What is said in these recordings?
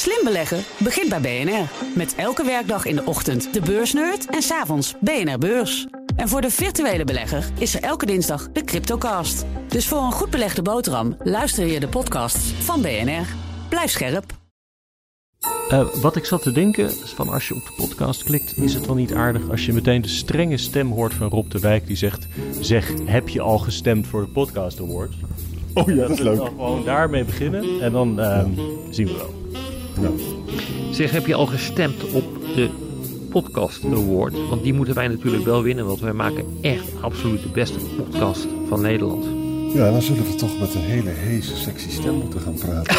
Slim beleggen begint bij BNR. Met elke werkdag in de ochtend de beursnerd en s'avonds BNR Beurs. En voor de virtuele belegger is er elke dinsdag de Cryptocast. Dus voor een goed belegde boterham luister je de podcasts van BNR. Blijf scherp. Uh, wat ik zat te denken, is van als je op de podcast klikt, is het wel niet aardig als je meteen de strenge stem hoort van Rob de Wijk die zegt: Zeg, heb je al gestemd voor de Podcast Awards? Oh ja, dat is leuk. Dan gewoon daarmee beginnen en dan uh, zien we wel. Nou. Zeg, heb je al gestemd op de Podcast Award? Want die moeten wij natuurlijk wel winnen, want wij maken echt absoluut de beste podcast van Nederland. Ja, dan zullen we toch met een hele heese, sexy stem moeten gaan praten.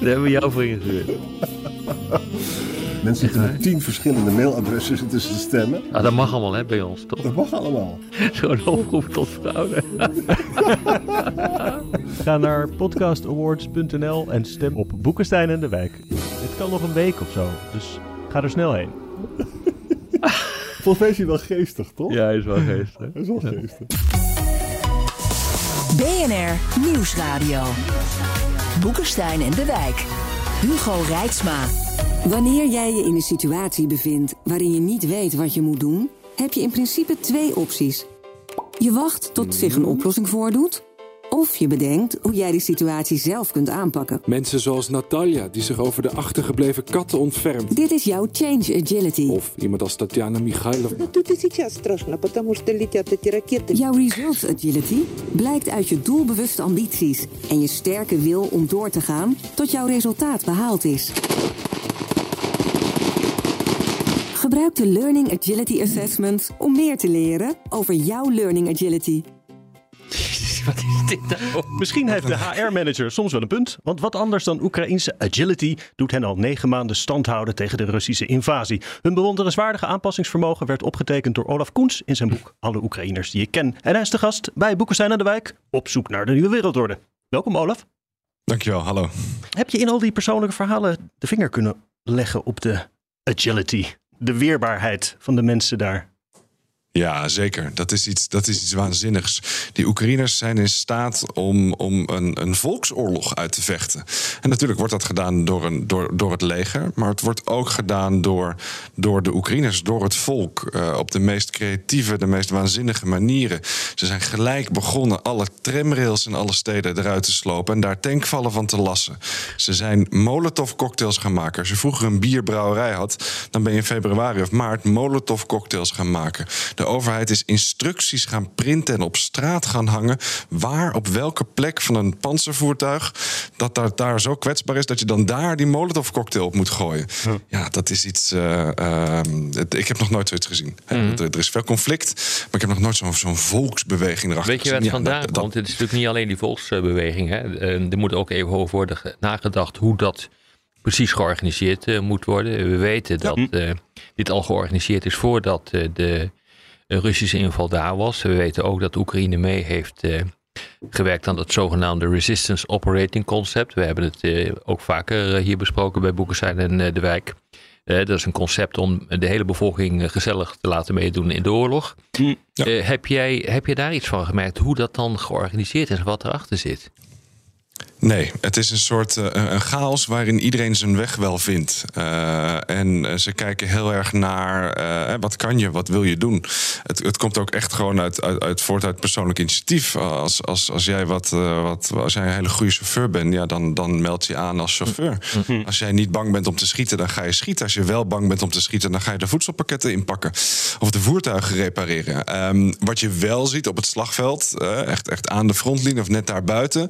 Daar hebben we jou voor ingehuurd. Mensen zitten met tien verschillende mailadressen zitten te stemmen. Ah, dat mag allemaal hè, bij ons, toch? Dat mag allemaal. Zo'n oproep tot fraude. Ga naar podcastawards.nl en stem op Boekenstein en de Wijk. Het kan nog een week of zo, dus ga er snel heen. Volgens mij is hij wel geestig, toch? Ja, hij is wel geestig. Hij is wel geestig. BNR Nieuwsradio. Boekenstein en de Wijk. Hugo Rijksma. Wanneer jij je in een situatie bevindt waarin je niet weet wat je moet doen, heb je in principe twee opties. Je wacht tot zich een mhm. oplossing voordoet, of je bedenkt hoe jij die situatie zelf kunt aanpakken. Mensen zoals Natalia, die zich over de achtergebleven katten ontfermt. Dit is jouw change agility. Of iemand als Tatjana Michailovna. Jouw results agility blijkt uit je doelbewuste ambities... en je sterke wil om door te gaan tot jouw resultaat behaald is. Gebruik de Learning Agility Assessment om meer te leren over jouw Learning Agility. Wat is dit nou? Misschien heeft de HR-manager soms wel een punt, want wat anders dan Oekraïnse agility doet hen al negen maanden stand houden tegen de Russische invasie. Hun bewonderenswaardige aanpassingsvermogen werd opgetekend door Olaf Koens in zijn boek Alle Oekraïners die ik ken. En hij is de gast bij Boekenstein aan de Wijk op zoek naar de nieuwe wereldorde. Welkom Olaf. Dankjewel, hallo. Heb je in al die persoonlijke verhalen de vinger kunnen leggen op de agility, de weerbaarheid van de mensen daar? Ja, zeker. Dat is iets, dat is iets waanzinnigs. Die Oekraïners zijn in staat om, om een, een volksoorlog uit te vechten. En natuurlijk wordt dat gedaan door, een, door, door het leger. Maar het wordt ook gedaan door, door de Oekraïners, door het volk. Uh, op de meest creatieve, de meest waanzinnige manieren. Ze zijn gelijk begonnen alle tramrails in alle steden eruit te slopen. En daar tankvallen van te lassen. Ze zijn Molotov-cocktails gaan maken. Als je vroeger een bierbrouwerij had, dan ben je in februari of maart Molotov-cocktails gaan maken. Overheid is instructies gaan printen en op straat gaan hangen. Waar, op welke plek van een panzervoertuig. dat daar, daar zo kwetsbaar is dat je dan daar die Molotov-cocktail op moet gooien. Ja, ja dat is iets. Uh, uh, ik heb nog nooit zoiets gezien. Mm. er, er, is veel conflict, maar ik heb nog nooit zo'n zo'n volksbeweging erachter Weet je waar het vandaan komt? Het is natuurlijk niet alleen die volksbeweging. Hè. Er moet ook even over worden nagedacht hoe dat precies georganiseerd uh, moet worden. We weten dat ja. dit al georganiseerd is voordat de een Russische inval daar was. We weten ook dat Oekraïne mee heeft uh, gewerkt aan het zogenaamde Resistance Operating Concept. We hebben het uh, ook vaker uh, hier besproken bij Boekestein en De Wijk. dat is een concept om de hele bevolking gezellig te laten meedoen in de oorlog. Mm, ja. heb, jij, heb je daar iets van gemerkt hoe dat dan georganiseerd is en wat erachter zit? Nee, het is een soort uh, een chaos waarin iedereen zijn weg wel vindt. Uh, en ze kijken heel erg naar uh, wat kan je, wat wil je doen. Het, het komt ook echt gewoon uit, uit, uit voort uit persoonlijk initiatief. Als, als, als jij wat, wat als jij een hele goede chauffeur bent, ja, dan, dan meld je aan als chauffeur. Mm-hmm. Als jij niet bang bent om te schieten, dan ga je schieten. Als je wel bang bent om te schieten, dan ga je de voedselpakketten inpakken of de voertuigen repareren. Um, wat je wel ziet op het slagveld, echt, echt aan de frontlinie of net daarbuiten.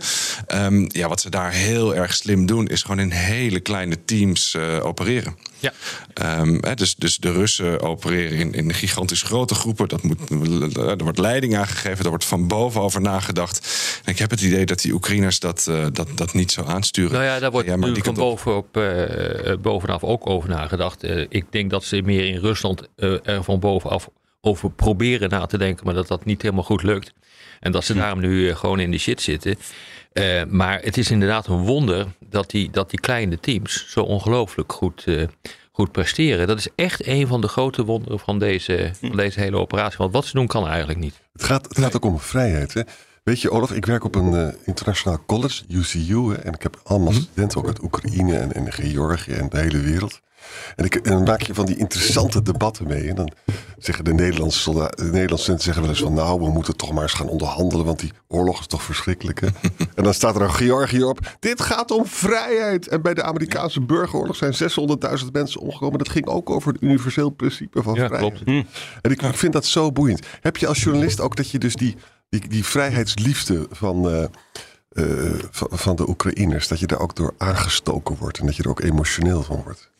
Um, ja, wat ze daar heel erg slim doen, is gewoon in hele kleine teams uh, opereren. Ja. Um, hè, dus, dus de Russen opereren in, in gigantisch grote groepen. Dat moet, er wordt leiding aangegeven, er wordt van boven nagedacht. En ik heb het idee dat die Oekraïners dat, uh, dat, dat niet zo aansturen. Nou ja, daar wordt ja, nu van bovenop, uh, bovenaf ook over nagedacht. ik denk dat ze meer in Rusland er van bovenaf over proberen na te denken, maar dat dat niet helemaal goed lukt. En dat ze hm. daarom nu gewoon in de shit zitten. Uh, maar het is inderdaad een wonder dat die, dat die kleine teams zo ongelooflijk goed, uh, goed presteren. Dat is echt een van de grote wonderen van deze, van deze hele operatie. Want wat ze doen kan eigenlijk niet. Het gaat, het gaat ook om vrijheid. Hè? Weet je, Olaf, ik werk op een uh, internationaal college, UCU. Hè, en ik heb allemaal Mhm. studenten ook uit Oekraïne en, en Georgië en de hele wereld. En, ik, en dan maak je van die interessante debatten mee. En dan zeggen de Nederlandse, de Nederlandse studenten zeggen wel eens van... nou, we moeten toch maar eens gaan onderhandelen, want die oorlog is toch verschrikkelijk. Hè? en dan staat er een Georgië op. Dit gaat om vrijheid. En bij de Amerikaanse burgeroorlog zijn 600.000 mensen omgekomen. Dat ging ook over het universeel principe van Ja, vrijheid. klopt. En ik, ik vind dat zo boeiend. Heb je als journalist ook dat je dus die, die, die vrijheidsliefde van, eh, eh, van, van de Oekraïners, dat je daar ook door aangestoken wordt en dat je er ook emotioneel van wordt?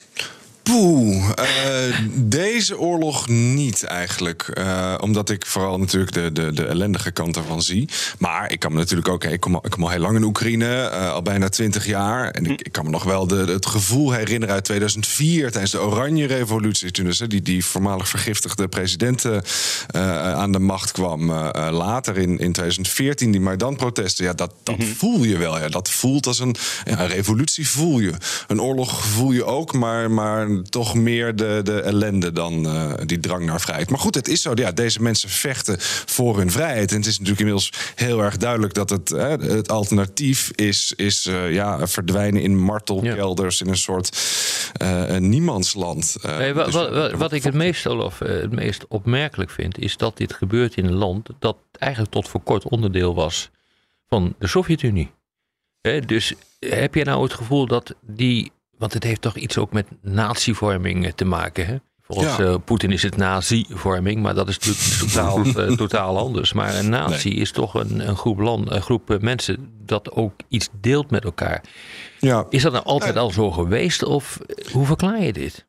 Poeh, eh, deze oorlog niet eigenlijk. Eh, omdat ik vooral natuurlijk de, de, de ellendige kant ervan zie. Maar ik kan me natuurlijk ook, ik kom, al- ik kom al heel lang in Oekraïne, eh, al bijna twintig jaar. En ik, ik kan me nog wel de, het gevoel herinneren uit 2004, tijdens de Oranje Revolutie. Toen dus, die, die voormalig vergiftigde president aan de macht kwam. Later in, in 2014, die Maidan-protesten. Ja, dat, dat voel je wel. Ja. Dat voelt als een, ja, een revolutie, voel je. Een oorlog voel je ook, maar, maar toch meer de, de ellende dan eh, die drang naar vrijheid. Maar goed, het is zo. Ja, deze mensen vechten voor hun vrijheid. En het is natuurlijk inmiddels heel erg duidelijk dat het, het alternatief is, is eh, ja, verdwijnen in martelkelders in een soort een niemandsland. Nee, wa- dus wa- wa- wordt wat ik het meest, Olaf, het meest opmerkelijk vind, is dat dit gebeurt in een land dat eigenlijk tot voor kort onderdeel was van de Sovjet-Unie. Dus heb je nou het gevoel dat die, want het heeft toch iets ook met natievorming eh, te maken, hè? Volgens Ja. eh, Poetin is het nazi-vorming, maar dat is natuurlijk totaal, eh, totaal anders. Maar een natie is toch een, een groep, land, een groep mensen dat ook iets deelt met elkaar. Ja. Is dat nou altijd al zo geweest of hoe verklaar je dit?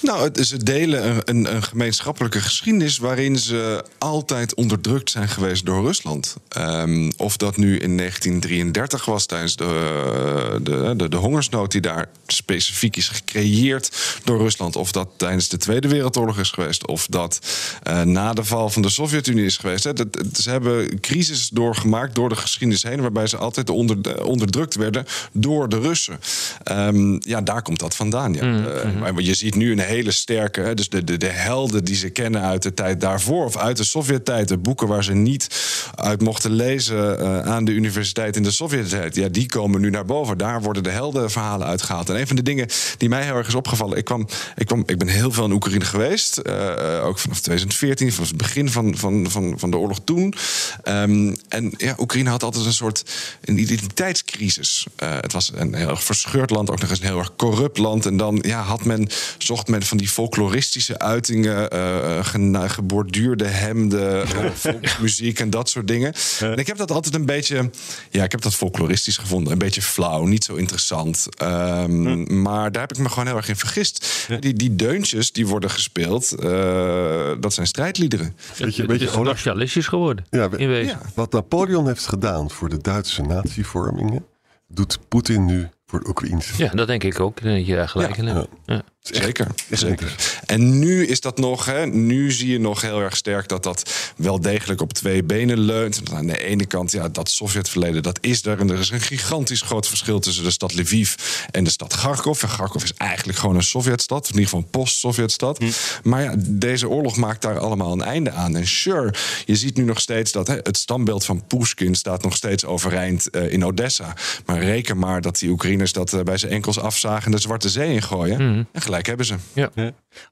Nou, het, ze delen een, een, een gemeenschappelijke geschiedenis waarin ze altijd onderdrukt zijn geweest door Rusland. Ehm, of dat nu in 1933 was tijdens de, de, de, de hongersnood die daar specifiek is gecreëerd door Rusland. Of dat tijdens de Tweede Wereldoorlog is geweest. Of dat eh, na de val van de Sovjet-Unie is geweest. Dat, ze hebben crisis doorgemaakt door de geschiedenis heen, waarbij ze altijd onder, onderdrukt werden door de Russen. Ehm, ja, daar komt dat vandaan. Ja. Eh, maar je ziet nu een hele sterke, hè, dus de, de, de helden die ze kennen uit de tijd daarvoor of uit de Sovjet-tijd, de boeken waar ze niet uit mochten lezen eh, aan de universiteit in de Sovjet-tijd, ja, die komen nu naar boven. Daar worden de heldenverhalen uitgehaald. En een van de dingen die mij heel erg is opgevallen, ik, kwam, ik, kwam, ik ben heel veel in Oekraïne geweest, eh, ook vanaf 2014, vanaf het begin van, van, van, van de oorlog toen. Ehm, en ja, Oekraïne had altijd een soort een identiteitscrisis. Eh, het was een heel erg verscheurd land, ook nog eens een heel erg corrupt land. En dan ja, had men, zocht men van die folkloristische uitingen, eh, gena- geborduurde hemden, eh, volksmuziek en dat soort dingen. En ik heb dat altijd een beetje, ja, ik heb dat folkloristisch gevonden. Een beetje flauw, niet zo interessant. Ehm, Maar daar heb ik me gewoon heel erg in vergist. Die, die deuntjes die worden gespeeld, eh, dat zijn strijdliederen. Weet je, Het weet je is Olaf, nationalistisch geworden. Ja, we- in wezen. Ja. wat Napoleon heeft gedaan voor de Duitse natievormingen, doet Poetin nu voor de Oekraïnse. Ja, dat denk ik ook. Dat je daar gelijk in hebt. Ja. Zeker, zeker. En nu is dat nog, hè, nu zie je nog heel erg sterk dat dat wel degelijk op twee benen leunt. Aan de ene kant, ja, dat Sovjetverleden, dat is er. En er is een gigantisch groot verschil tussen de stad Lviv en de stad Kharkov. En Kharkov is eigenlijk gewoon een Sovjetstad, in ieder geval een post-Sovjetstad. Maar ja, deze oorlog maakt daar allemaal een einde aan. En sure, je ziet nu nog steeds dat hè, het standbeeld van Pushkin staat nog steeds overeind eh, in Odessa. Maar reken maar dat die Oekraïners dat eh, bij zijn enkels afzagen en de Zwarte Zee ingooien. En gelijk hebben ze. Ja.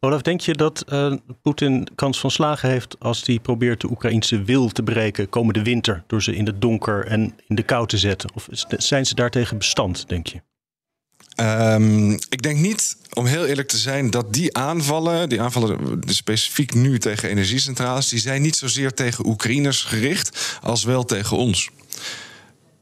Olaf, denk je dat eh, Poetin kans van slagen heeft als hij probeert de Oekraïnse wil te breken komende winter door ze in het donker en in de kou te zetten? Of is- zijn ze daartegen bestand, denk je? Ehm, ik denk niet, om heel eerlijk te zijn, dat die aanvallen, die aanvallen specifiek nu tegen energiecentrales, die zijn niet zozeer tegen Oekraïners gericht als wel tegen ons.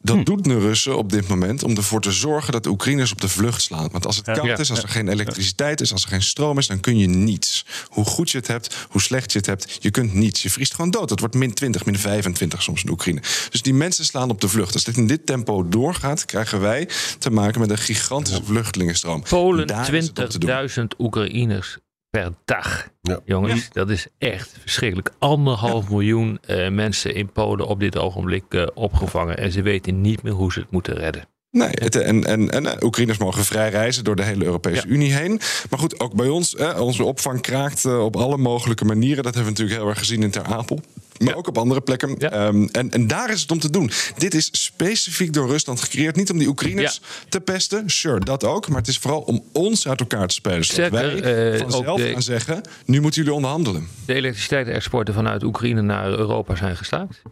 Dat doet de Russen op dit moment om ervoor te zorgen dat de Oekraïners op de vlucht slaan. Want als het koud Ja. is, als er geen elektriciteit is, als er geen stroom is, dan kun je niets. Hoe goed je het hebt, hoe slecht je het hebt, je kunt niets. Je vriest gewoon dood. Het wordt min 20, min 25 soms in Oekraïne. Dus die mensen slaan op de vlucht. Als dit in dit tempo doorgaat, krijgen wij te maken met een gigantische vluchtelingenstroom. Polen, Daar is het op te doen. 20.000 Oekraïners per dag. Ja. Jongens, dat is echt verschrikkelijk. Anderhalf miljoen eh, mensen in Polen op dit ogenblik eh, opgevangen. En ze weten niet meer hoe ze het moeten redden. Nee, het, en, en, en eh, Oekraïners mogen vrij reizen door de hele Europese Unie heen. Maar goed, ook bij ons, eh, onze opvang kraakt eh, op alle mogelijke manieren. Dat hebben we natuurlijk heel erg gezien in Ter Apel. Maar ook op andere plekken. Ehm, en, en daar is het om te doen. Dit is specifiek door Rusland gecreëerd. Niet om die Oekraïners te pesten. Sure, dat ook. Maar het is vooral om ons uit elkaar te spelen. Zodat Sterker, wij eh, vanzelf de- gaan zeggen... nu moeten jullie onderhandelen. De elektriciteitsexporten vanuit Oekraïne naar Europa zijn gestaakt.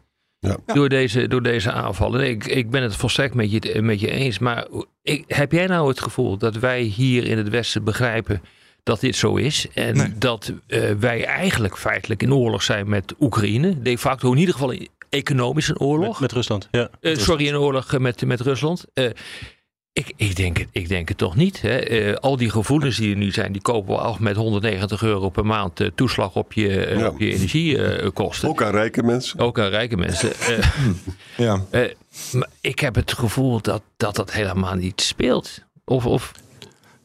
Ja. Door, deze, door deze aanvallen. Nee, ik, ik ben het volstrekt met je, met je eens. Maar ik, heb jij nou het gevoel dat wij hier in het Westen begrijpen dat dit zo is? En Nee. dat eh, wij eigenlijk feitelijk in oorlog zijn met Oekraïne? De facto in ieder geval economisch een oorlog. Met, met Rusland, ja. Eh, sorry, een oorlog met, met Rusland. Eh, ik, ik, denk het, ik denk het toch niet. Hè. Eh, al die gevoelens die er nu zijn, die kopen we af met 190 euro per maand eh, toeslag op je, eh, Ja. op je energiekosten. Ook aan rijke mensen. Ook aan rijke mensen. Eh, Ja. eh, maar ik heb het gevoel dat dat, dat helemaal niet speelt. Of, of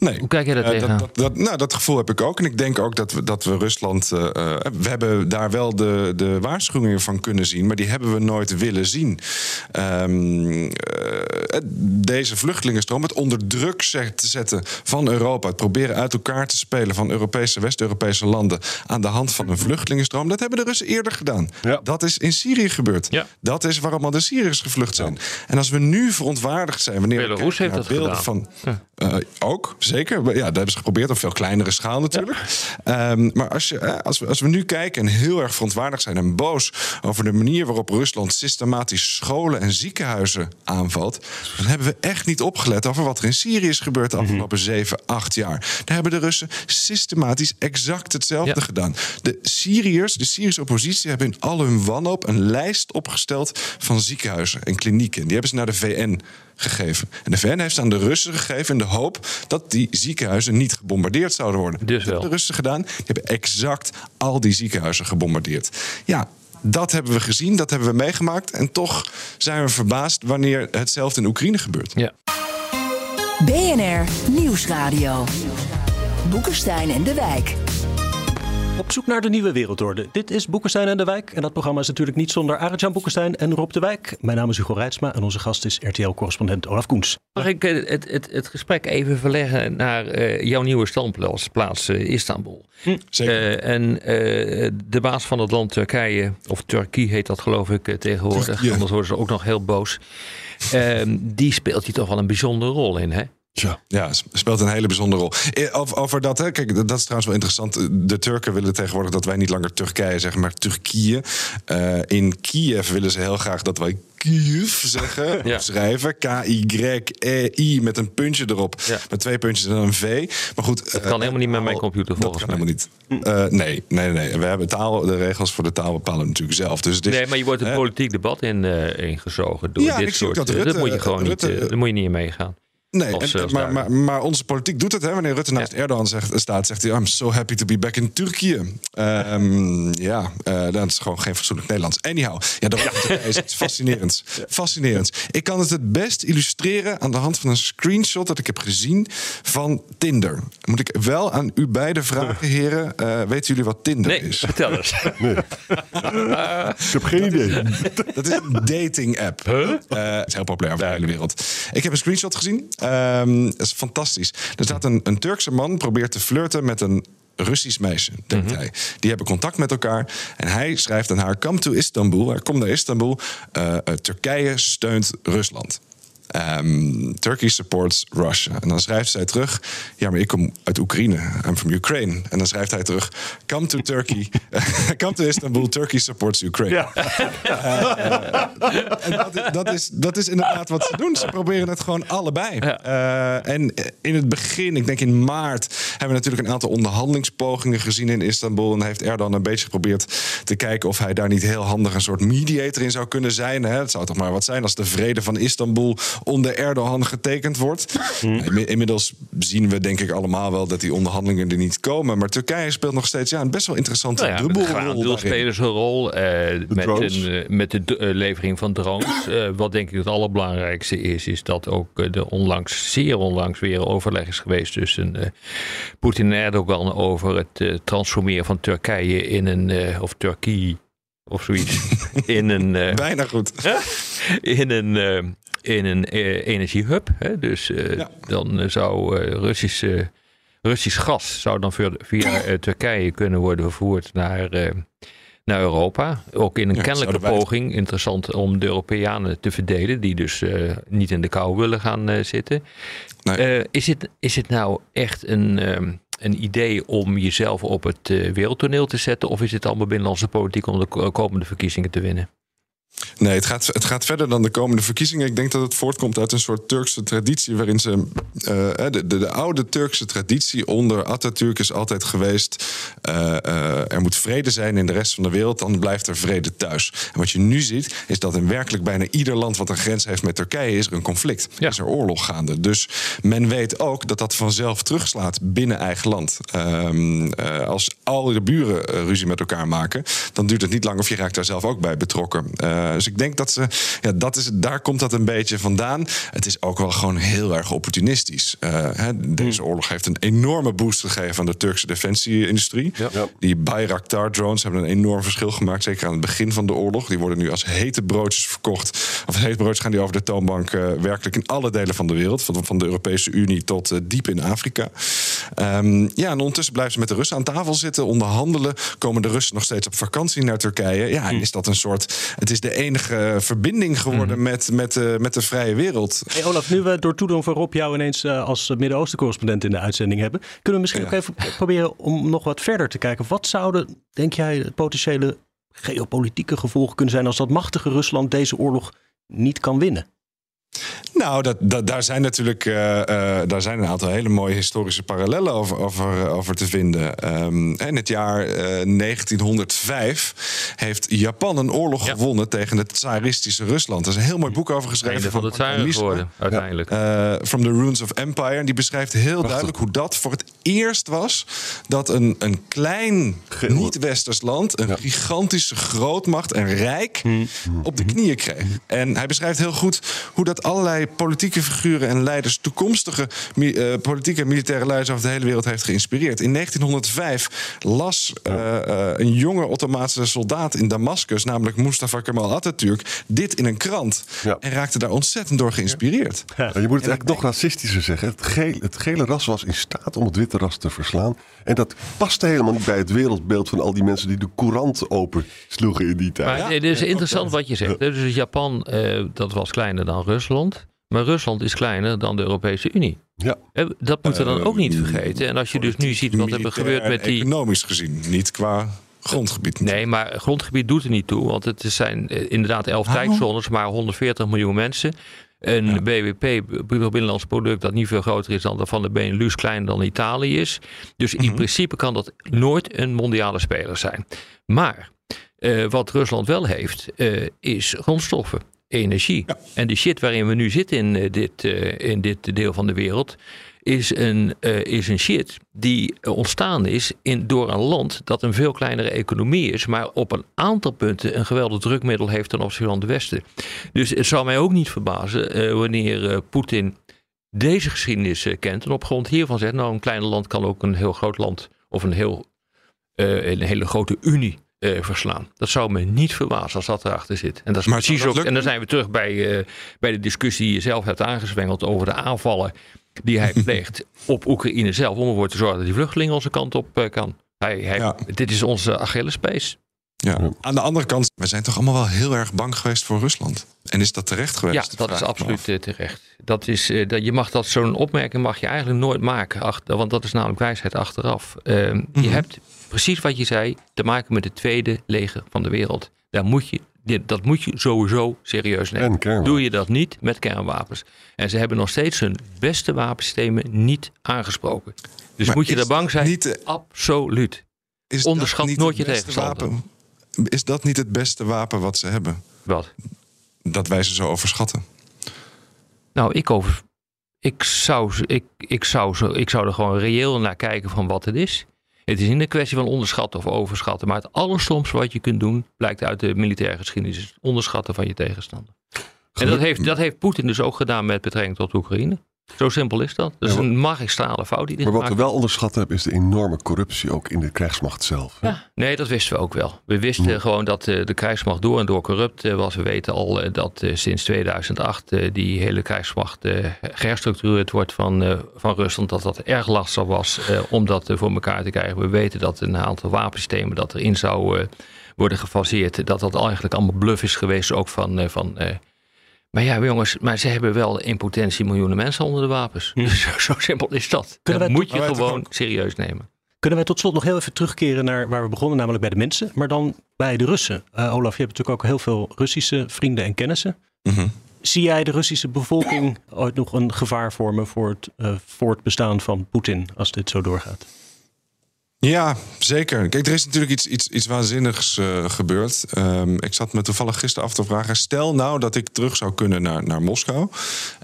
Nee. hoe kijk jij daar Eh, tegenaan? dat, dat, dat, nou, dat gevoel heb ik ook. En ik denk ook dat we, dat we Rusland. eh, eh, we hebben daar wel de, de waarschuwingen van kunnen zien, maar die hebben we nooit willen zien. Ehm, eh, deze vluchtelingenstroom, het onder druk zet- zetten van Europa, het proberen uit elkaar te spelen van Europese, West-Europese landen aan de hand van een vluchtelingenstroom, dat hebben de Russen eerder gedaan. Ja. Dat is in Syrië gebeurd. Ja. Dat is waar allemaal de Syriërs gevlucht zijn. En als we nu verontwaardigd zijn, wanneer we Belarus kijken heeft naar dat beelden gedaan. van eh, ook, zeker. Ja, dat hebben ze geprobeerd op veel kleinere schaal natuurlijk. Ehm, maar als, je, eh, als, we, als we nu kijken en heel erg verontwaardigd zijn en boos over de manier waarop Rusland systematisch scholen en ziekenhuizen aanvalt, dan hebben we echt niet opgelet over wat er in Syrië is gebeurd de afgelopen zeven, acht jaar. Daar hebben de Russen systematisch exact hetzelfde Ja. gedaan. De Syriërs, de Syrische oppositie, hebben in al hun wanhoop een lijst opgesteld van ziekenhuizen en klinieken. Die hebben ze naar de VN gegeven. En de VN heeft ze aan de Russen gegeven in de hoop dat die ziekenhuizen niet gebombardeerd zouden worden. Dus dat hebben wel. de Russen gedaan. Die hebben exact al die ziekenhuizen gebombardeerd. Ja. Dat hebben we gezien, dat hebben we meegemaakt. En toch zijn we verbaasd wanneer hetzelfde in Oekraïne gebeurt. Ja. BNR Nieuwsradio. Boekenstein en de Wijk. Op zoek naar de nieuwe wereldorde. Dit is Boekenstein en de Wijk. En dat programma is natuurlijk niet zonder Arjan Boekenstein en Rob de Wijk. Mijn naam is Hugo Reitsma en onze gast is RTL-correspondent Olaf Koens. Mag ik eh, het, het, het gesprek even verleggen naar eh, jouw nieuwe standplaats, plaats eh, Istanbul? Zeker. Eh, en eh, de baas van het land Turkije, of Turkije heet dat geloof ik tegenwoordig, anders worden ze ook nog heel boos. Ehm, die speelt hier toch wel een bijzondere rol in, hè? Tja. Ja, s- speelt een hele bijzondere rol. Eh, Over, over dat, hè, kijk, dat is trouwens wel interessant. De Turken willen tegenwoordig dat wij niet langer Turkije zeggen, maar Turkije. Eh, in Kiev willen ze heel graag dat wij Kiev zeggen, Ja. schrijven. K-Y-E-I met een puntje erop. Ja. Met twee puntjes en een V. Maar goed, Dat kan helemaal niet met mijn computer Dat volgens kan mij. helemaal niet. Eh, nee, nee, nee. We hebben taal, de regels voor de taal bepalen we natuurlijk zelf. Dus is, Nee, maar je wordt een politiek debat in, eh, ingezogen door Ja, dit soort... dat eh, dat moet je gewoon Rutte- niet, eh, daar moet je niet in meegaan. Nee, en- maar, maar, maar onze politiek doet het. Hè? Wanneer Rutte naast Erdogan zegt, staat, zegt hij... I'm so happy to be back in Turkije. Ehm, ja, eh, dat is gewoon geen fatsoenlijk Nederlands. Anyhow, ja, dat is iets fascinerends. Fascinerends. Ik kan het het best illustreren aan de hand van een screenshot... dat ik heb gezien van Tinder. Moet ik wel aan u beiden vragen, heren... eh, weten jullie wat Tinder Nee, is? vertel eens. Ik heb geen idee. Dat is een dating app. het is heel populair over de hele wereld. Ik heb een screenshot gezien. Ehm dat is fantastisch. Er staat een, een Turkse man probeert te flirten met een Russisch meisje, denkt hij. Die hebben contact met elkaar. En hij schrijft aan haar: Come to Istanbul. Komt naar Istanbul. Eh, eh, Turkije steunt Rusland. Ehm, Turkey supports Russia. En dan schrijft zij terug: Ja, maar ik kom uit Oekraïne. I'm from Ukraine. En dan schrijft hij terug: Come to Turkey. Come to Istanbul. Turkey supports Ukraine. En dat, is- dat, is, dat is inderdaad wat ze doen. Ze proberen het gewoon allebei. Eh, en in het begin, ik denk in maart, hebben we natuurlijk een aantal onderhandelingspogingen gezien in Istanbul. En heeft Erdogan een beetje geprobeerd te kijken of hij daar niet heel handig een soort mediator in zou kunnen zijn. Hè? Het zou toch maar wat zijn als de vrede van Istanbul onder Erdogan getekend wordt. Inmi- Inmiddels zien we denk ik allemaal wel dat die onderhandelingen er niet komen. Maar Turkije speelt nog steeds ja, een best wel interessante Nou ja, dubbelrol. een rol eh, met, een, eh, met de eh, levering van drones. Wat denk ik het allerbelangrijkste is, is dat ook de onlangs, zeer onlangs weer overleg is geweest tussen Poetin en Erdogan over het transformeren van Turkije in een, of Turkije of zoiets, in een, eh, Bijna goed. in een, in een eh, energiehub. Hè? Dus eh, Ja. dan eh, zou Russische, Russisch gas zou dan via, via Turkije kunnen worden vervoerd naar, naar Europa. Ook in een Ja, kennelijke poging, interessant om de Europeanen te verdelen, die dus niet in de kou willen gaan zitten. Nee. Is, het, is het nou echt een, ehm, een idee om jezelf op het wereldtoneel te zetten? Of is het allemaal binnenlandse politiek om de ko- komende verkiezingen te winnen? Nee, het gaat, het gaat verder dan de komende verkiezingen. Ik denk dat het voortkomt uit een soort Turkse traditie. waarin ze. eh, de, de, de oude Turkse traditie onder Atatürk is altijd geweest. eh, eh, er moet vrede zijn in de rest van de wereld, dan blijft er vrede thuis. En wat je nu ziet, is dat in werkelijk bijna ieder land wat een grens heeft met Turkije. is er een conflict. Ja. Is er oorlog gaande. Dus men weet ook dat dat vanzelf terugslaat binnen eigen land. Ehm, eh, als al de buren eh, ruzie met elkaar maken, dan duurt het niet lang of je raakt daar zelf ook bij betrokken. Eh, dus ik denk dat ze, ja, dat is, daar komt dat een beetje vandaan. Het is ook wel gewoon heel erg opportunistisch. Eh, hè, deze oorlog heeft een enorme boost gegeven aan de Turkse defensie-industrie. Ja. Die Bayraktar-drones hebben een enorm verschil gemaakt, zeker aan het begin van de oorlog. Die worden nu als hete broodjes verkocht. Of hete broodjes gaan die over de toonbank eh, werkelijk in alle delen van de wereld. Van, van de Europese Unie tot eh, diep in Afrika. Ehm, ja, en ondertussen blijven ze met de Russen aan tafel zitten, onderhandelen. Komen de Russen nog steeds op vakantie naar Turkije. Ja, en is dat een soort. Het is de enige verbinding geworden met, met, eh, met de vrije wereld. Hey Olaf, nu we door toedoen van Rob jou ineens eh, als Midden-Oosten-correspondent in de uitzending hebben, kunnen we misschien Ja. ook even proberen om nog wat verder te kijken. Wat zouden, denk jij, potentiële geopolitieke gevolgen kunnen zijn als dat machtige Rusland deze oorlog niet kan winnen? Nou, dat, dat, daar zijn natuurlijk eh, eh, daar zijn een aantal hele mooie historische parallellen over, over, over te vinden. Ehm, in het jaar eh, 1905 heeft Japan een oorlog Ja. gewonnen tegen het tsaristische Rusland. Er is een heel mooi boek over geschreven. Einde van de tsaren geworden, uiteindelijk. Eh, From the Ruins of Empire. En die beschrijft heel duidelijk hoe dat voor het eerst was dat een, een klein niet-westers land, een gigantische grootmacht en rijk, op de knieën kreeg. En hij beschrijft heel goed hoe dat allerlei politieke figuren en leiders, toekomstige eh, politieke en militaire leiders over de hele wereld heeft geïnspireerd. In 1905 las eh, eh, een jonge Ottomaanse soldaat in Damascus, namelijk Mustafa Kemal Atatürk, dit in een krant. Ja. En raakte daar ontzettend door geïnspireerd. Ja, je moet het eigenlijk nog racistischer zeggen. Het gele, het gele ras was in staat om het witte ras te verslaan. En dat paste helemaal niet bij het wereldbeeld van al die mensen die de courant open sloegen in die tijd. Maar het is interessant wat je zegt. Dus Japan, eh, dat was kleiner dan Rusland. Maar Rusland is kleiner dan de Europese Unie. Ja. Dat moeten we dan ook niet Eh, vergeten. En als je dus nu ziet wat er gebeurt met die... Economisch gezien, niet qua grondgebied. Nee, maar grondgebied doet er niet toe. Want het zijn eh, inderdaad elf tijdzones, maar 140 miljoen mensen. Een BBP, bruto binnenlands product, dat niet veel groter is dan dat van de Benelux, kleiner dan Italië is. Dus in principe kan dat nooit een mondiale speler zijn. Maar eh, wat Rusland wel heeft, is grondstoffen, energie. En de shit waarin we nu zitten in, eh, dit, eh, in dit deel van de wereld, is een, eh, is een shit die ontstaan is in, door een land dat een veel kleinere economie is, maar op een aantal punten een geweldig drukmiddel heeft ten opzichte van het Westen. Dus het zou mij ook niet verbazen wanneer Poetin deze geschiedenis kent en op grond hiervan zegt, nou een klein land kan ook een heel groot land of een, heel, een hele grote unie eh, verslaan. Dat zou me niet verbazen als dat erachter zit. En dat is Maar precies dat ook. En dan zijn we terug bij, eh, bij de discussie die je zelf hebt aangezwengeld over de aanvallen die hij pleegt op Oekraïne zelf. Om ervoor te zorgen dat die vluchtelingen onze kant op eh, kan. Hij, hij, Ja. Dit is onze Achillespees. Ja. Aan de andere kant, we zijn toch allemaal wel heel erg bang geweest voor Rusland. En is dat terecht geweest? Ja, dat is absoluut af. eh, terecht. Dat is, eh, dat, je mag dat zo'n opmerking mag je eigenlijk nooit maken. Achter, want dat is namelijk wijsheid achteraf. Ehm, Je Mhm. hebt precies wat je zei, te maken met het tweede leger van de wereld. Daar moet je, dit- dat moet je sowieso serieus nemen. En kernwapens. Doe je dat niet met kernwapens. En ze hebben nog steeds hun beste wapensystemen niet aangesproken. Dus Maar moet je daar bang zijn? niet de- Absoluut. Onderschat niet nooit het je tegenstander. wapen? Is dat niet het beste wapen wat ze hebben? Wat? Dat wij ze zo overschatten. Nou, ik, over, ik, zou, ik, ik, zou, zo- ik zou er gewoon reëel naar kijken van wat het is. Het is niet een kwestie van onderschatten of overschatten. Maar het allerstomste wat je kunt doen, blijkt uit de militaire geschiedenis, is het onderschatten van je tegenstander. En dat heeft, dat heeft Poetin dus ook gedaan met betrekking tot Oekraïne. Zo simpel is dat. Dat is Ja, maar- een magistrale fout die dit Maar wat we wel onderschat hebben, is de enorme corruptie ook in de krijgsmacht zelf. hè? Ja, nee, dat wisten we ook wel. We wisten Ja. gewoon dat eh, de krijgsmacht door en door corrupt eh, was. We weten al eh, dat eh, sinds 2008 eh, die hele krijgsmacht eh, geherstructureerd wordt van, eh, van Rusland. Dat dat erg lastig was eh, om dat voor elkaar te krijgen. We weten dat een aantal wapensystemen dat erin zou eh, worden gefaseerd. Dat dat eigenlijk allemaal bluff is geweest ook van... eh, van eh, maar ja, jongens, maar ze hebben wel in potentie miljoenen mensen onder de wapens. Dus zo, zo simpel is dat. Kunnen dat wij moet je gewoon serieus nemen. Kunnen wij tot slot nog heel even terugkeren naar waar we begonnen, namelijk bij de mensen, maar dan bij de Russen. Eh, Olaf, je hebt natuurlijk ook heel veel Russische vrienden en kennissen. Mhm. Zie jij de Russische bevolking ooit nog een gevaar vormen voor het eh, voortbestaan van Poetin als dit zo doorgaat? Ja, zeker. Kijk, er is natuurlijk iets, iets, iets waanzinnigs eh, gebeurd. Ehm, ik zat me toevallig gisteren af te vragen... stel nou dat ik terug zou kunnen naar, naar Moskou.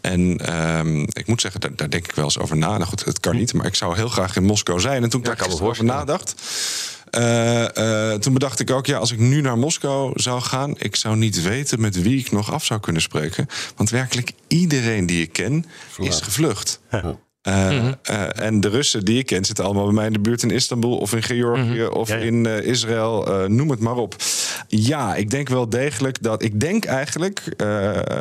En ehm, ik moet zeggen, daar, daar denk ik wel eens over na. Nou goed, het kan niet, maar ik zou heel graag in Moskou zijn. En toen ik daar over nadacht... toen bedacht ik ook, ja, als ik nu naar Moskou zou gaan... ik zou niet weten met wie ik nog af zou kunnen spreken. Want werkelijk iedereen die ik ken is gevlucht. Uh, uh, en de Russen die ik ken zitten allemaal bij mij in de buurt in Istanbul of in Georgië of Ja, ja. in uh, Israël, noem het maar op. Ja, ik denk wel degelijk dat. Ik denk eigenlijk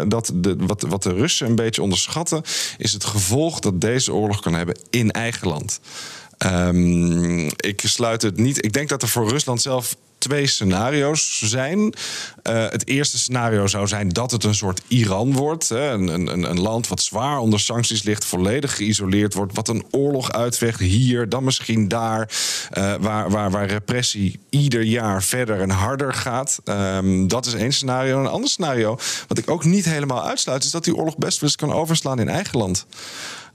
dat de, wat, wat de Russen een beetje onderschatten, is het gevolg dat deze oorlog kan hebben in eigen land. Um, ik sluit het niet. Ik denk dat er voor Rusland zelf twee scenario's zijn. Uh, het eerste scenario zou zijn dat het een soort Iran wordt. Hè? Een, een, een, land wat zwaar onder sancties ligt, volledig geïsoleerd wordt, wat een oorlog uitvecht hier, dan misschien daar, uh, waar, waar, waar repressie ieder jaar verder en harder gaat. Um, dat is één scenario. Een ander scenario, wat ik ook niet helemaal uitsluit, is dat die oorlog best wel eens kan overslaan in eigen land.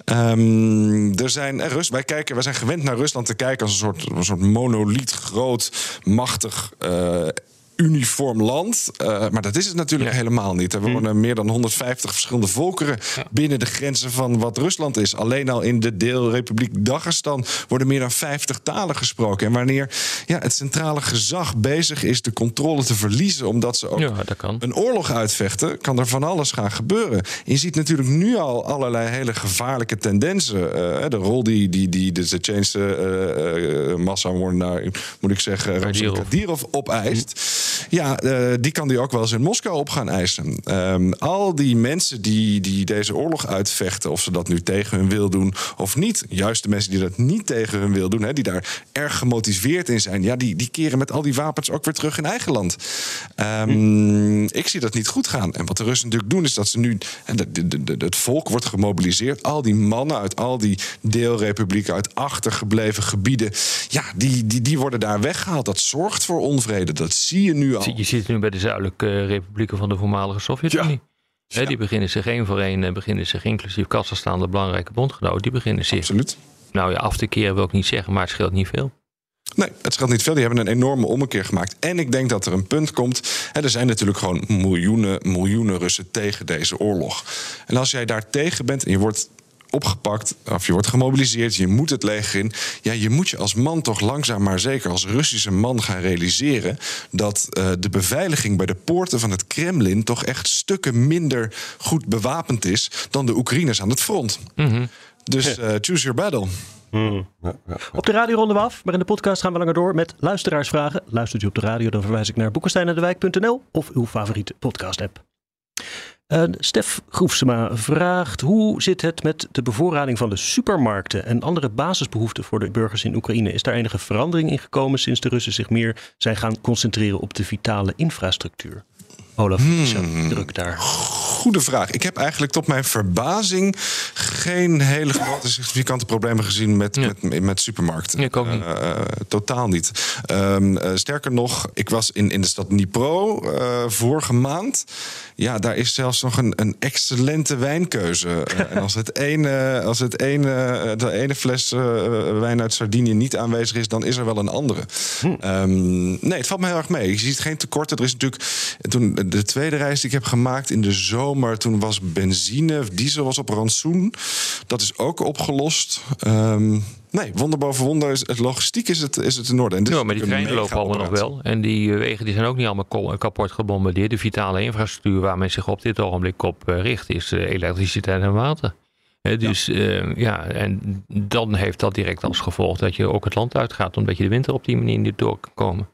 Um, er zijn, er Rust, wij, kijken, wij zijn gewend naar Rusland te kijken als een soort, een soort monoliet, groot, machtig. Uh, uniform land. Uh, maar dat is het natuurlijk ja. helemaal niet. Er wonen hm. meer dan 150 verschillende volkeren ja. binnen de grenzen van wat Rusland is. Alleen al in de deelrepubliek Dagestan worden meer dan 50 talen gesproken. En wanneer ja, het centrale gezag bezig is de controle te verliezen, omdat ze ook ja, een oorlog uitvechten, kan er van alles gaan gebeuren. Je ziet natuurlijk nu al allerlei hele gevaarlijke tendensen. Uh, de rol die, die, die de Tsjechische uh, massamoordenaar, moet ik zeggen, Ramzan Kadyrov opeist. Ja, uh, die kan die ook wel eens in Moskou op gaan eisen. Um, al die mensen die, die deze oorlog uitvechten, of ze dat nu tegen hun wil doen of niet, juist de mensen die dat niet tegen hun wil doen, hè, die daar erg gemotiveerd in zijn, ja, die, die keren met al die wapens ook weer terug in eigen land. Um, hm. Ik zie dat niet goed gaan. En wat de Russen natuurlijk doen, is dat ze nu. Het volk wordt gemobiliseerd. Al die mannen uit al die deelrepublieken, uit achtergebleven gebieden, ja, die, die, die worden daar weggehaald. Dat zorgt voor onvrede. Dat zie je nu al. Je ziet het nu bij de zuidelijke uh, republieken van de voormalige Sovjet-Unie. Ja. Ja. Die beginnen zich één voor één, beginnen zich inclusief Kazachstan, de belangrijke bondgenoot, die beginnen zich. Absoluut. Nou ja, af te keren wil ik niet zeggen, maar het scheelt niet veel. Nee, het scheelt niet veel. Die hebben een enorme ommekeer gemaakt. En ik denk dat er een punt komt. Hè, er zijn natuurlijk gewoon miljoenen, miljoenen Russen tegen deze oorlog. En als jij daar tegen bent en je wordt opgepakt of je wordt gemobiliseerd, je moet het leger in. Ja, je moet je als man toch langzaam maar zeker als Russische man gaan realiseren dat uh, de beveiliging bij de poorten van het Kremlin toch echt stukken minder goed bewapend is dan de Oekraïners aan het front. Mhm. Mm -hmm. Dus uh, choose your battle. Hmm. Ja, ja, ja. Op de radio ronden we af, maar in de podcast gaan we langer door met luisteraarsvragen. Luistert u op de radio, dan verwijs ik naar boekensteinendewijk.nl of uw favoriete podcast-app. Uh, Stef Groefsema vraagt: hoe zit het met de bevoorrading van de supermarkten en andere basisbehoeften voor de burgers in Oekraïne? Is daar enige verandering in gekomen sinds de Russen zich meer zijn gaan concentreren op de vitale infrastructuur? Olaf, hmm. druk daar. Goede vraag. Ik heb eigenlijk tot mijn verbazing geen hele grote significante problemen gezien met, ja. met, met supermarkten. Ik ook niet. Uh, totaal niet. Um, uh, sterker nog, ik was in, in de stad Dnipro uh, vorige maand. Ja, daar is zelfs nog een, een excellente wijnkeuze. en als het ene, als het ene, de ene fles wijn uit Sardinië niet aanwezig is, dan is er wel een andere. Hm. Um, nee, het valt me heel erg mee. Je ziet geen tekorten. Er is natuurlijk toen de tweede reis die ik heb gemaakt in de zomer, toen was benzine, diesel was op rantsoen. Dat is ook opgelost. Um, nee, wonder boven wonder. Is, het logistiek is het, is het in orde. En ja, maar die treinen lopen allemaal nog wel. En die uh, wegen die zijn ook niet allemaal kapot gebombardeerd. De vitale infrastructuur waar men zich op dit ogenblik op uh, richt, is elektriciteit en water. Dus eh, ja, en dan heeft dat direct als gevolg dat je ook het land uitgaat, omdat je de winter op die manier niet door kan komen.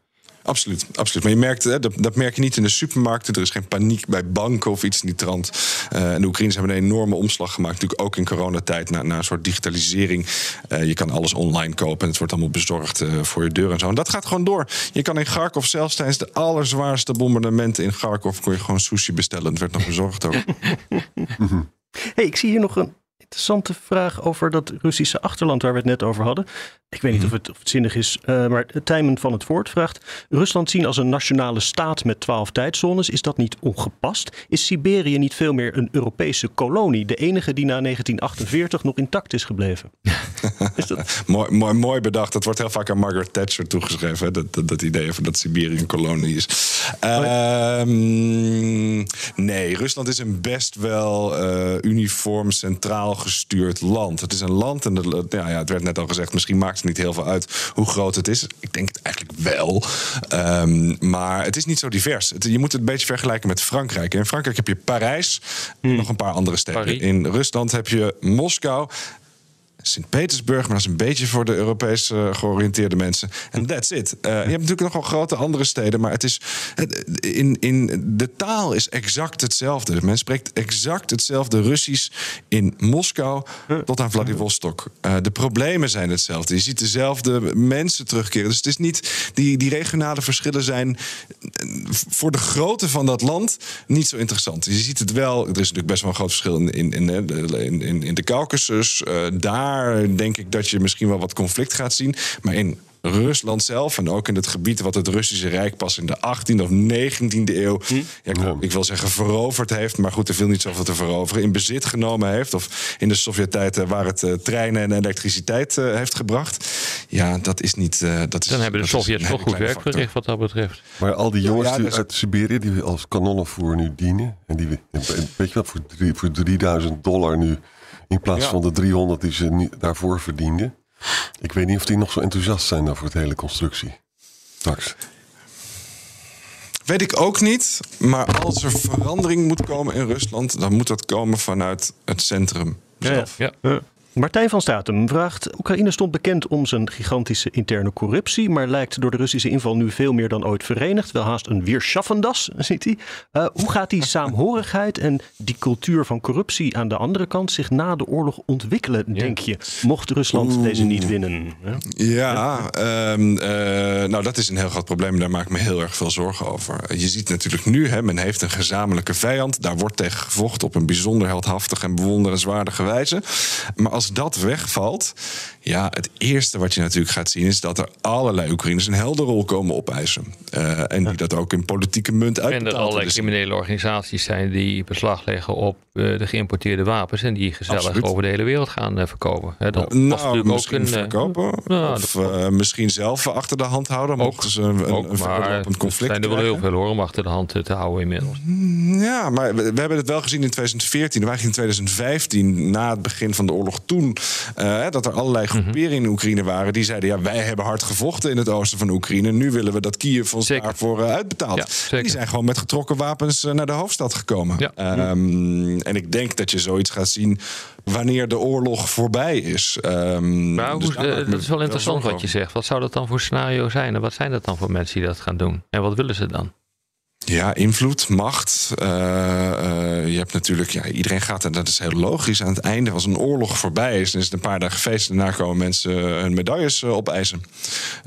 Absoluut, absoluut. Maar je merkt, hè, dat, dat merk je niet in de supermarkten. Er is geen paniek bij banken of iets in die trant. Eh, en de Oekraïners hebben een enorme omslag gemaakt. Natuurlijk ook in coronatijd naar, een soort digitalisering. Eh, je kan alles online kopen en het wordt allemaal bezorgd eh, voor je deur en zo. En dat gaat gewoon door. Je kan in Kharkov zelfs tijdens de allerzwaarste bombardementen in Kharkov... kon je gewoon sushi bestellen. Het werd nog bezorgd ook. hey, ik zie hier nog een interessante vraag over dat Russische achterland waar we het net over hadden. Ik weet niet of het, of het zinnig is, uh, maar Tijmen van het Voort vraagt: Rusland zien als een nationale staat met twaalf tijdzones, is dat niet ongepast? Is Siberië niet veel meer een Europese kolonie, de enige die na 1948 nog intact is gebleven? is dat... mooi, mooi, mooi bedacht. Dat wordt heel vaak aan Margaret Thatcher toegeschreven, hè? Dat, dat, dat idee van dat Siberië een kolonie is. Uh, nee, Rusland is een best wel uh, uniform, centraal gestuurd land. Het is een land, en de, ja, ja, het werd net al gezegd, misschien maakt het niet heel veel uit hoe groot het is. Ik denk het eigenlijk wel. Um, maar het is niet zo divers. Het, je moet het een beetje vergelijken met Frankrijk. In Frankrijk heb je Parijs en Hmm. nog een paar andere steden. Paris. In Rusland heb je Moskou. Sint-Petersburg, maar dat is een beetje voor de Europees eh, georiënteerde mensen. En that's it. Eh, je hebt natuurlijk nog wel grote andere steden, maar het is. in, in, de taal is exact hetzelfde. Men spreekt exact hetzelfde Russisch in Moskou tot aan Vladivostok. Eh, de problemen zijn hetzelfde. Je ziet dezelfde mensen terugkeren. Dus het is niet. Die, die regionale verschillen zijn voor de grootte van dat land niet zo interessant. Je ziet het wel. Er is natuurlijk best wel een groot verschil in, in, in, in, in, de Caucasus. Daar denk ik dat je misschien wel wat conflict gaat zien. Maar in Rusland zelf en ook in het gebied wat het Russische Rijk pas in de 18e of 19e eeuw, ja, ik, ik wil zeggen veroverd heeft, maar goed, er viel niet zoveel te veroveren, in bezit genomen heeft, of in de Sovjet-tijd eh, waar het eh, treinen en elektriciteit eh, heeft gebracht. Ja, dat is niet. eh, dat is, Dan hebben de Sovjets hele goed werk verricht wat dat betreft. Maar al die jongens ja, die dus- uit Siberië die als kanonnenvoer nu dienen. En die, weet je wat, voor, drie, voor 3000 dollar nu. In plaats Ja. van de 300 die ze daarvoor verdienden. Ik weet niet of die nog zo enthousiast zijn over het hele constructie. Straks. Weet ik ook niet. Maar als er verandering moet komen in Rusland, dan moet dat komen vanuit het centrum zelf. Ja. Uh, Martijn van Staten vraagt: Oekraïne stond bekend om zijn gigantische interne corruptie, maar lijkt door de Russische inval nu veel meer dan ooit verenigd. Wel haast een weerschaffendas, ziet hij. Uh, hoe gaat die saamhorigheid en die cultuur van corruptie aan de andere kant zich na de oorlog ontwikkelen, denk je? Mocht Rusland deze niet winnen? Ja. Ja, ehm, eh, nou dat is een heel groot probleem. Daar maak ik me heel erg veel zorgen over. Je ziet natuurlijk nu, hè, men heeft een gezamenlijke vijand. Daar wordt tegen gevochten op een bijzonder heldhaftige en bewonderenswaardige wijze. Maar als dat wegvalt, ja, het eerste wat je natuurlijk gaat zien is dat er allerlei Oekraïners een helderrol komen opeisen. Eh, en die dat ook in politieke munt En er uitbetaald allerlei worden. criminele organisaties zijn die beslag leggen op eh, de geïmporteerde wapens. En die gezellig Absoluut. over de hele wereld gaan eh, verkopen. Hè, dat Nou, natuurlijk ook misschien een. eh, verkopen. nou, of misschien zelf achter de hand houden. Mochten ze een, een, ook, een maar er conflict zijn er wel heel veel hoor, om achter de hand te houden inmiddels. Ja, maar we, we hebben het wel gezien in 2014. Eigenlijk in 2015, na het begin van de oorlog toen... eh, dat er allerlei Mhm. groeperingen in Oekraïne waren... die zeiden, ja, wij hebben hard gevochten in het oosten van Oekraïne... nu willen we dat Kiev ons Zeker. daarvoor eh, uitbetaalt. Ja. Die zijn gewoon met getrokken wapens eh, naar de hoofdstad gekomen. Ja. Ehm, en ik denk dat je zoiets gaat zien... wanneer de oorlog voorbij is. Ehm, Maar dus hoe, dat is wel interessant wat je zegt. Wat zou dat dan voor scenario zijn? En wat zijn dat dan voor mensen die dat gaan doen? En wat willen ze dan? Ja, invloed, macht. Eh, eh, je hebt natuurlijk, ja, iedereen gaat, en dat is heel logisch, aan het einde, als een oorlog voorbij is, dan is het een paar dagen feest, en daarna komen mensen hun medailles eh, opeisen.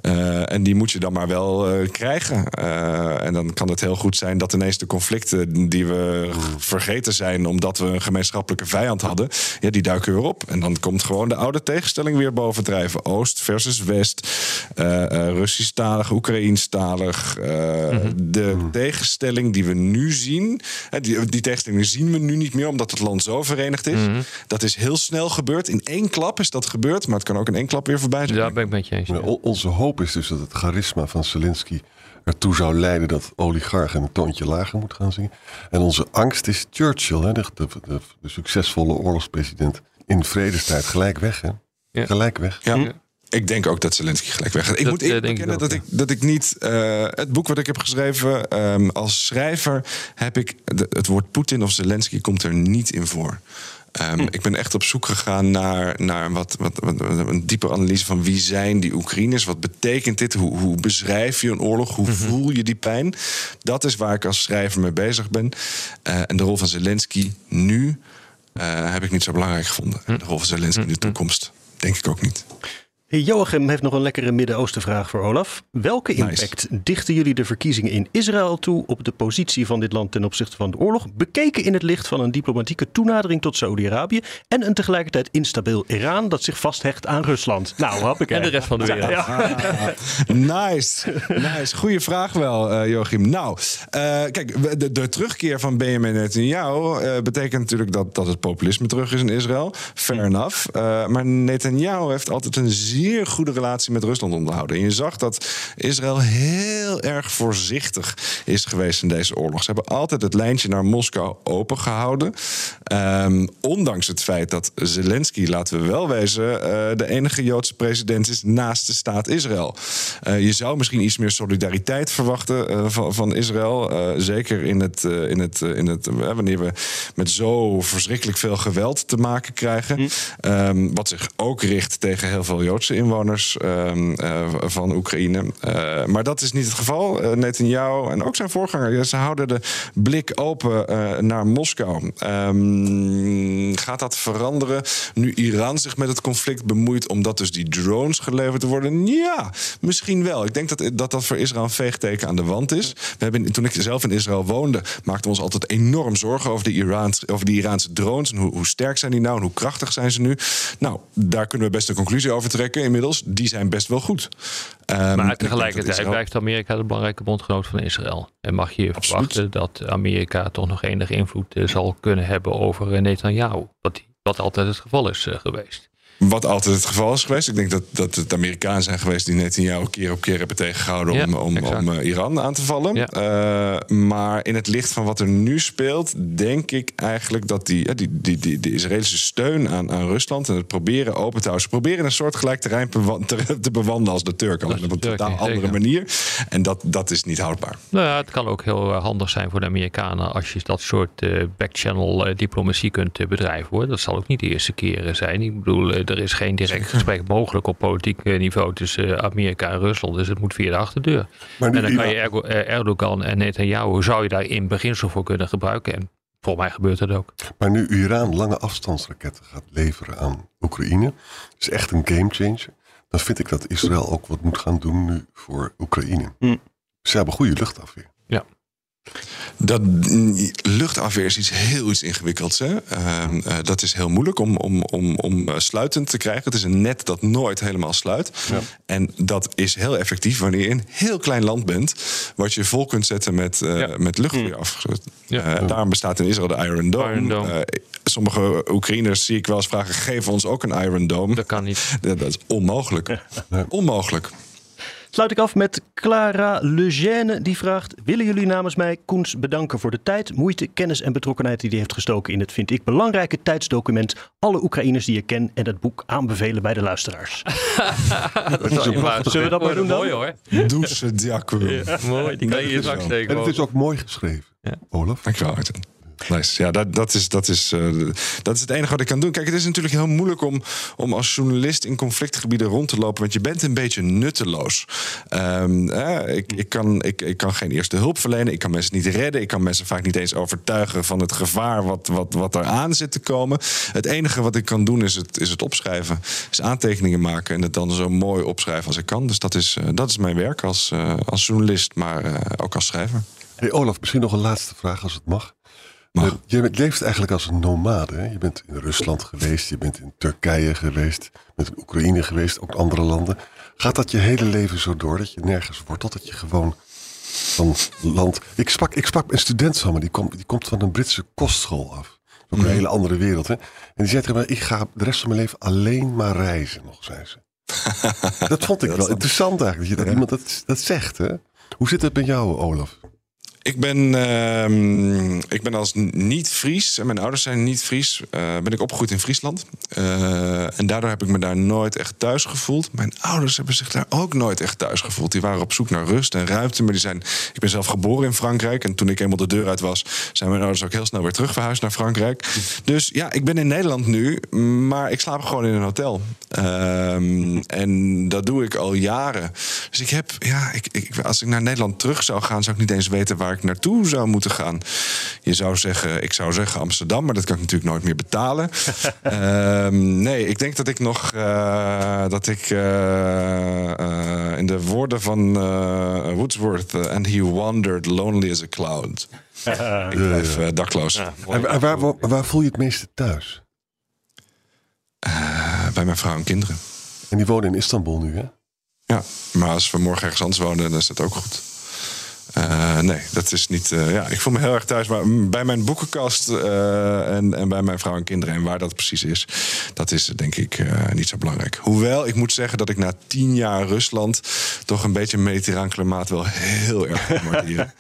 Eh, en die moet je dan maar wel eh, krijgen. Eh, en dan kan het heel goed zijn dat ineens de conflicten die we vergeten zijn, omdat we een gemeenschappelijke vijand hadden, ja, die duiken weer op. En dan komt gewoon de oude tegenstelling weer bovendrijven. Oost versus West, eh eh Russisch-talig, Oekraïnstalig. eh, De tegenstelling die we nu zien, hè, die, die tegenstelling zien we nu niet meer omdat het land zo verenigd is. Dat is heel snel gebeurd. In één klap is dat gebeurd, maar het kan ook in één klap weer voorbij zijn. Daar ben ik met je eens. Onze hoop is dus dat het charisma van Zelensky ertoe zou leiden dat oligarchen een toontje lager moeten gaan zingen. En onze angst is Churchill, hè, de, de, de, de succesvolle oorlogspresident, in vredestijd gelijk weg. Hè? Ja. Gelijk weg. Ja. Ik denk ook dat Zelensky gelijk weggaat. Ik Dat, moet eh, eerlijk ik bekennen ook, dat, ik, dat ik niet... eh, het boek wat ik heb geschreven ehm, als schrijver... heb ik... de- het woord Poetin of Zelensky komt er niet in voor. Ehm, Ik ben echt op zoek gegaan naar, naar wat, wat, wat, een diepe analyse van wie zijn die Oekraïners? Wat betekent dit? Hoe, hoe beschrijf je een oorlog? Hoe voel je die pijn? Dat is waar ik als schrijver mee bezig ben. Eh, en de rol van Zelensky nu eh, heb ik niet zo belangrijk gevonden. En de rol van Zelensky in de toekomst denk ik ook niet. Hey, Joachim heeft nog een lekkere Midden-Oosten vraag voor Olaf. Welke Nice. impact dichten jullie de verkiezingen in Israël toe op de positie van dit land ten opzichte van de oorlog? Bekeken in het licht van een diplomatieke toenadering tot Saudi-Arabië en een tegelijkertijd instabiel Iran dat zich vasthecht aan Rusland. Nou, hap ik En de rest van de wereld. Ja. Nice, nice. Goeie vraag wel, eh, Joachim. Nou, eh, kijk, de, de terugkeer van Benjamin Netanyahu eh, betekent natuurlijk dat, dat het populisme terug is in Israël. Fair enough. Eh, maar Netanyahu heeft altijd een zeer goede relatie met Rusland onderhouden. En je zag dat Israël heel erg voorzichtig is geweest in deze oorlog. Ze hebben altijd het lijntje naar Moskou opengehouden. Ehm, ondanks het feit dat Zelensky, laten we wel wezen, eh, de enige Joodse president is naast de staat Israël. Eh, je zou misschien iets meer solidariteit verwachten eh, van, van Israël. Zeker in het, in het, in het, wanneer we met zo verschrikkelijk veel geweld te maken krijgen. Ehm, wat zich ook richt tegen heel veel Joodse inwoners ehm, eh, van Oekraïne. Eh, maar dat is niet het geval. Uh, Netanyahu en ook zijn voorganger, ze houden de blik open eh, naar Moskou. Ehm, gaat dat veranderen nu Iran zich met het conflict bemoeit, omdat dus die drones geleverd worden? Ja, misschien wel. Ik denk dat dat, dat voor Israël een veegteken aan de wand is. We hebben, toen ik zelf in Israël woonde, maakten we ons altijd enorm zorgen over de, Iraans, over die Iraanse drones. En hoe, hoe sterk zijn die nou en hoe krachtig zijn ze nu? Nou, daar kunnen we best een conclusie over trekken inmiddels. Die zijn best wel goed. Ehm, Maar tegelijkertijd Israël- blijft Amerika de belangrijke bondgenoot van Israël. En mag je verwachten dat Amerika toch nog enige invloed eh, zal kunnen hebben over eh, Netanyahu. Wat, wat altijd het geval is eh, geweest. Wat altijd het geval is geweest. Ik denk dat, dat het Amerikanen zijn geweest die Netanyahu keer op keer hebben tegengehouden Ja, om, om, om eh, Iran aan te vallen. Ja. Eh, maar in het licht van wat er nu speelt, denk ik eigenlijk dat die, ja, die, die, die, de Israëlische steun aan, aan Rusland en het proberen open te houden. Ze proberen een soort gelijk terrein te, te bewandelen als de Turken. Alleen op een totaal andere zeker. manier. En dat, dat is niet houdbaar. Nou ja, het kan ook heel eh, handig zijn voor de Amerikanen als je dat soort backchannel diplomatie kunt bedrijven hoor. Dat zal ook niet de eerste keer zijn. Ik bedoel, er is geen direct gesprek mogelijk op politiek eh, niveau tussen eh, Amerika en Rusland. Dus het moet via de achterdeur. Maar nu en dan kan je Ergo- eh, Erdogan en Netanyahu zou je daar in beginsel voor kunnen gebruiken. En volgens mij gebeurt dat ook. Maar nu Iran lange afstandsraketten gaat leveren aan Oekraïne, is echt een gamechanger. Dan vind ik dat Israël ook wat moet gaan doen nu voor Oekraïne. Hm. Ze hebben goede luchtafweer. Dat mm, luchtafweer is iets heel iets ingewikkelds. Hè? Ehm, eh, dat is heel moeilijk om, om, om, om eh, sluitend te krijgen. Het is een net dat nooit helemaal sluit. En dat is heel effectief wanneer je een heel klein land bent. wat je vol kunt zetten met, Ja. met luchtafweer. afgesloten. Ja. Daarom bestaat in Israël de Iron Dome. Iron Dome. Sommige Oekraïners zie ik wel eens vragen: geef ons ook een Iron Dome. Dat kan niet. Dat dat is onmogelijk. Onmogelijk. Sluit ik af met Clara Lejeune. Die vraagt: Willen jullie namens mij Koens bedanken voor de tijd, moeite, kennis en betrokkenheid die hij heeft gestoken in het, vind ik, belangrijke tijdsdocument. Alle Oekraïners die ik ken en het boek aanbevelen bij de luisteraars. Het is ook, Zullen we dat maar doen dan? Mooi hoor. Doe diaku. Mooi, die kan je in je zak steken. en het is ook mooi geschreven, Ja. Olaf. Dankjewel, Martin. Nice. Ja, dat, dat, is, dat, is, eh, dat is het enige wat ik kan doen. Kijk, het is natuurlijk heel moeilijk om, om als journalist in conflictgebieden rond te lopen. Want je bent een beetje nutteloos. Ehm, eh, ik, ik, kan, ik, ik kan geen eerste hulp verlenen. Ik kan mensen niet redden. Ik kan mensen vaak niet eens overtuigen van het gevaar wat, wat, wat eraan zit te komen. Het enige wat ik kan doen is het, is het opschrijven. Is aantekeningen maken en het dan zo mooi opschrijven als ik kan. Dus dat is, eh, dat is mijn werk als, eh, als journalist, maar ook als schrijver. Hey Olaf, misschien nog een laatste vraag als het mag. Je leeft eigenlijk als een nomade. Hè? Je bent in Rusland geweest, je bent in Turkije geweest, je bent in Oekraïne geweest, ook andere landen. Gaat dat je hele leven zo door, dat je nergens wortelt, dat je gewoon van land... Ik sprak, ik sprak een student van me, die komt, die komt van een Britse kostschool af. Ook een hele andere wereld. Hè? En die zei tegen mij, ik ga de rest van mijn leven alleen maar reizen nog, zei ze. dat vond ik wel interessant eigenlijk, dat, je, dat iemand dat, dat zegt. Hè? Hoe zit het met jou, Olaf? Ik ben, ehm, ik ben als niet-Fries, en mijn ouders zijn niet-Fries, eh, ben ik opgegroeid in Friesland. Eh, en daardoor heb ik me daar nooit echt thuis gevoeld. Mijn ouders hebben zich daar ook nooit echt thuis gevoeld. Die waren op zoek naar rust en ruimte. Maar die zijn, ik ben zelf geboren in Frankrijk. En toen ik eenmaal de deur uit was, zijn mijn ouders ook heel snel weer terug verhuisd naar Frankrijk. Dus ja, ik ben in Nederland nu, maar ik slaap gewoon in een hotel. Ehm, en dat doe ik al jaren. Dus ik heb, ja, ik, ik, als ik naar Nederland terug zou gaan, zou ik niet eens weten waar ik naartoe zou moeten gaan. Je zou zeggen, ik zou zeggen Amsterdam, maar dat kan ik natuurlijk nooit meer betalen. Ehm, nee, ik denk dat ik nog, eh, dat ik eh, eh, in de woorden van eh, Wordsworth, and he wandered lonely as a cloud. ik blijf dakloos. En, en waar, waar, waar voel je het meeste thuis? Eh, bij mijn vrouw en kinderen. En die wonen in Istanbul nu, hè? Ja, maar als we morgen ergens anders wonen, dan is dat ook goed. Eh, nee, dat is niet. eh, ja, ik voel me heel erg thuis. Maar mm, bij mijn boekenkast eh, en, en bij mijn vrouw en kinderen. En waar dat precies is, dat is denk ik eh, niet zo belangrijk. Hoewel, ik moet zeggen dat ik na tien jaar Rusland. toch een beetje mediterraan klimaat wel heel erg.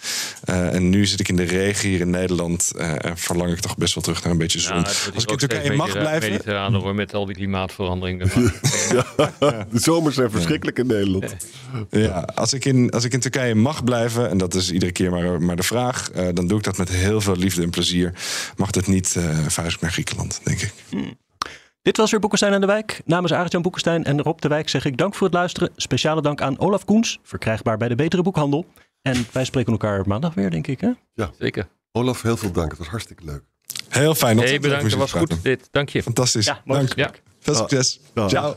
Eh, en nu zit ik in de regen hier in Nederland. eh, en verlang ik toch best wel terug naar een beetje zon. Ja, Als ik in Turkije mag blijven. mediterraan, hoor, met al die klimaatveranderingen. De zomers zijn verschrikkelijk in Nederland. Ja, als ik, in, als ik in Turkije mag blijven, en dat is iedere keer maar, maar de vraag, eh, dan doe ik dat met heel veel liefde en plezier. Mag dat niet, uh, vuist ik naar Griekenland, denk ik. Dit was weer Boekenstein aan de Wijk. Namens Arjan Boekenstein en Rob de Wijk zeg ik dank voor het luisteren. Speciale dank aan Olaf Koens, verkrijgbaar bij de Betere Boekhandel. En wij spreken elkaar maandag weer, denk ik. Hè? Ja. Zeker. Olaf, heel veel dank. Het was hartstikke leuk. Heel fijn. Hey, ontzettend bedankt, dat was goed dit. Dank je. Fantastisch. Ja, dank. gesprek. Veel succes. Ciao.